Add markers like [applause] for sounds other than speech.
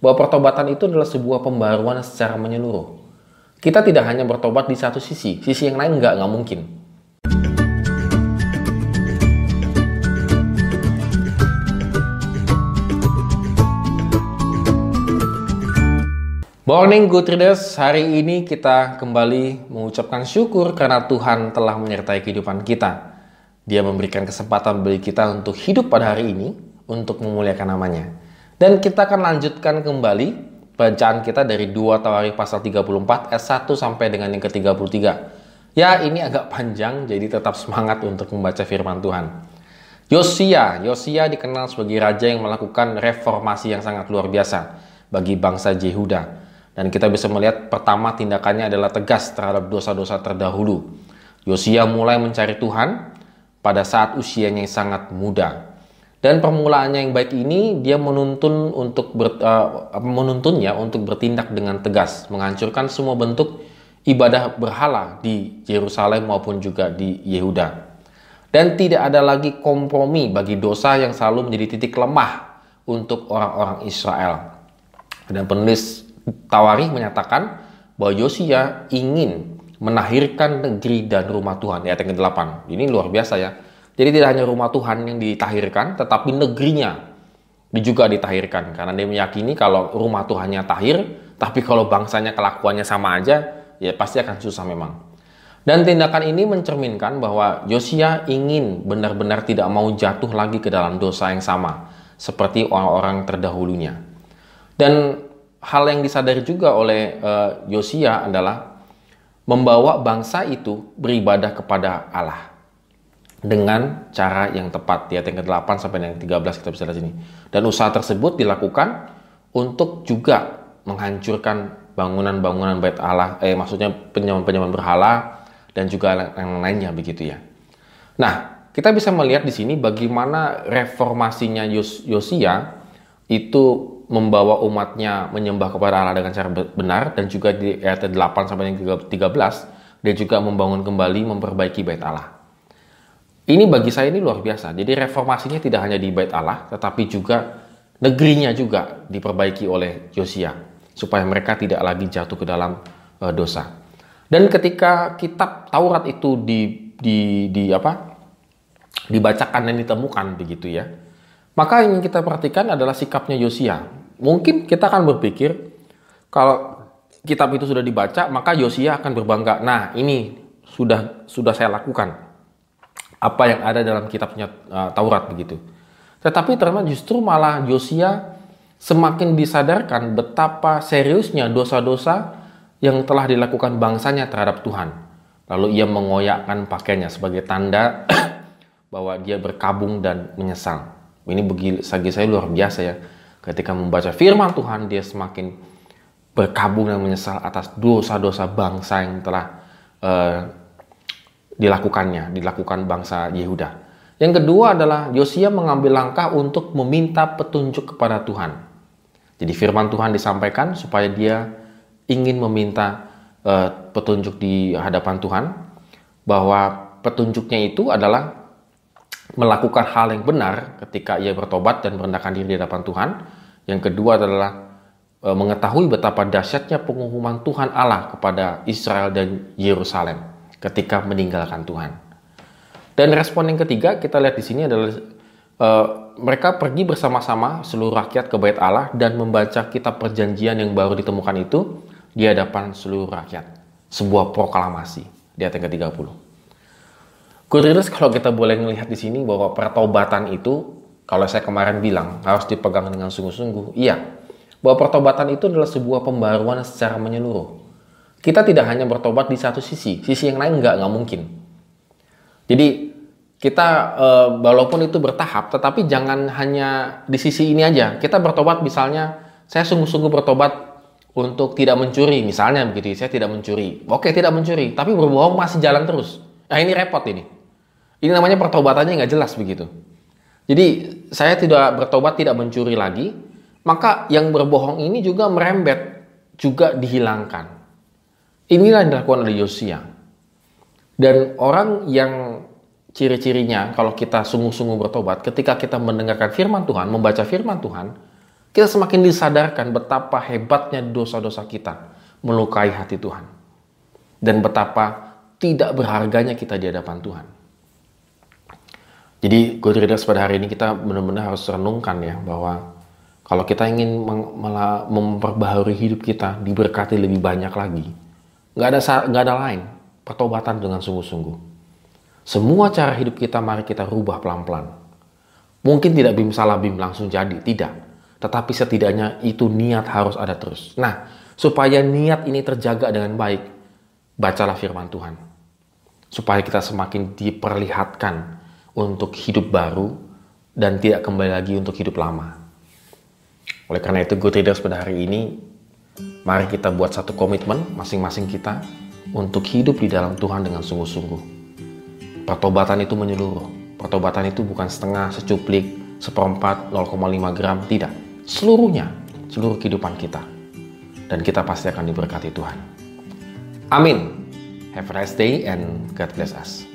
bahwa pertobatan itu adalah sebuah pembaruan secara menyeluruh. Kita tidak hanya bertobat di satu sisi, sisi yang lain nggak nggak mungkin. Morning Good Readers, hari ini kita kembali mengucapkan syukur karena Tuhan telah menyertai kehidupan kita. Dia memberikan kesempatan bagi kita untuk hidup pada hari ini, untuk memuliakan namanya. Dan kita akan lanjutkan kembali bacaan kita dari 2 Tawarikh pasal 34 ayat 1 sampai dengan yang ke-33. Ya, ini agak panjang jadi tetap semangat untuk membaca firman Tuhan. Yosia, Yosia dikenal sebagai raja yang melakukan reformasi yang sangat luar biasa bagi bangsa Yehuda. Dan kita bisa melihat pertama tindakannya adalah tegas terhadap dosa-dosa terdahulu. Yosia mulai mencari Tuhan pada saat usianya yang sangat muda. Dan permulaannya yang baik ini dia menuntun untuk ber, uh, menuntunnya untuk bertindak dengan tegas, menghancurkan semua bentuk ibadah berhala di Yerusalem maupun juga di Yehuda. Dan tidak ada lagi kompromi bagi dosa yang selalu menjadi titik lemah untuk orang-orang Israel. Dan penulis Tawarikh menyatakan bahwa Yosia ingin menahirkan negeri dan rumah Tuhan. Ayat yang ke-8. Ini luar biasa ya jadi tidak hanya rumah Tuhan yang ditahirkan, tetapi negerinya juga ditahirkan. Karena dia meyakini kalau rumah Tuhannya tahir, tapi kalau bangsanya kelakuannya sama aja, ya pasti akan susah memang. Dan tindakan ini mencerminkan bahwa Yosia ingin benar-benar tidak mau jatuh lagi ke dalam dosa yang sama, seperti orang-orang terdahulunya. Dan hal yang disadari juga oleh Yosia uh, adalah membawa bangsa itu beribadah kepada Allah dengan cara yang tepat di ayat yang ke-8 sampai yang ke-13 kita bisa lihat sini. Dan usaha tersebut dilakukan untuk juga menghancurkan bangunan-bangunan bait Allah, eh maksudnya penyembahan-penyembahan berhala dan juga yang lainnya begitu ya. Nah, kita bisa melihat di sini bagaimana reformasinya Yos Yosia itu membawa umatnya menyembah kepada Allah dengan cara benar dan juga di ayat 8 sampai yang 13 dia juga membangun kembali memperbaiki bait Allah. Ini bagi saya ini luar biasa. Jadi reformasinya tidak hanya di bait Allah, tetapi juga negerinya juga diperbaiki oleh Yosia supaya mereka tidak lagi jatuh ke dalam uh, dosa. Dan ketika kitab Taurat itu di, di, di apa dibacakan dan ditemukan begitu ya, maka yang kita perhatikan adalah sikapnya Yosia. Mungkin kita akan berpikir kalau kitab itu sudah dibaca, maka Yosia akan berbangga. Nah, ini sudah sudah saya lakukan apa yang ada dalam kitabnya uh, Taurat begitu. Tetapi ternyata justru malah Yosia semakin disadarkan betapa seriusnya dosa-dosa yang telah dilakukan bangsanya terhadap Tuhan. Lalu ia mengoyakkan pakaiannya sebagai tanda [coughs] bahwa dia berkabung dan menyesal. Ini bagi saya luar biasa ya. Ketika membaca firman Tuhan dia semakin berkabung dan menyesal atas dosa-dosa bangsa yang telah uh, dilakukannya, dilakukan bangsa Yehuda. Yang kedua adalah Yosia mengambil langkah untuk meminta petunjuk kepada Tuhan. Jadi firman Tuhan disampaikan supaya dia ingin meminta uh, petunjuk di hadapan Tuhan bahwa petunjuknya itu adalah melakukan hal yang benar ketika ia bertobat dan merendahkan diri di hadapan Tuhan. Yang kedua adalah uh, mengetahui betapa dahsyatnya penghukuman Tuhan Allah kepada Israel dan Yerusalem ketika meninggalkan Tuhan. Dan respon yang ketiga kita lihat di sini adalah uh, mereka pergi bersama-sama seluruh rakyat ke bait Allah dan membaca kitab perjanjian yang baru ditemukan itu di hadapan seluruh rakyat. Sebuah proklamasi di ayat yang ke-30. Kuriris kalau kita boleh melihat di sini bahwa pertobatan itu kalau saya kemarin bilang harus dipegang dengan sungguh-sungguh, iya. Bahwa pertobatan itu adalah sebuah pembaruan secara menyeluruh. Kita tidak hanya bertobat di satu sisi, sisi yang lain nggak nggak mungkin. Jadi kita e, walaupun itu bertahap, tetapi jangan hanya di sisi ini aja. Kita bertobat misalnya, saya sungguh-sungguh bertobat untuk tidak mencuri, misalnya begitu. Saya tidak mencuri, oke tidak mencuri, tapi berbohong masih jalan terus. Nah ini repot ini. Ini namanya pertobatannya nggak jelas begitu. Jadi saya tidak bertobat tidak mencuri lagi, maka yang berbohong ini juga merembet, juga dihilangkan. Inilah yang dilakukan oleh Yosia. Dan orang yang ciri-cirinya kalau kita sungguh-sungguh bertobat, ketika kita mendengarkan firman Tuhan, membaca firman Tuhan, kita semakin disadarkan betapa hebatnya dosa-dosa kita melukai hati Tuhan. Dan betapa tidak berharganya kita di hadapan Tuhan. Jadi good readers pada hari ini kita benar-benar harus renungkan ya bahwa kalau kita ingin memperbaharui hidup kita, diberkati lebih banyak lagi, nggak ada nggak ada lain pertobatan dengan sungguh-sungguh. Semua cara hidup kita mari kita rubah pelan-pelan. Mungkin tidak bim salah bim langsung jadi, tidak. Tetapi setidaknya itu niat harus ada terus. Nah, supaya niat ini terjaga dengan baik, bacalah firman Tuhan. Supaya kita semakin diperlihatkan untuk hidup baru dan tidak kembali lagi untuk hidup lama. Oleh karena itu, Good Readers pada hari ini, mari kita buat satu komitmen masing-masing kita untuk hidup di dalam Tuhan dengan sungguh-sungguh. Pertobatan itu menyeluruh. Pertobatan itu bukan setengah, secuplik, seperempat, 0,5 gram, tidak. Seluruhnya, seluruh kehidupan kita. Dan kita pasti akan diberkati Tuhan. Amin. Have a nice day and God bless us.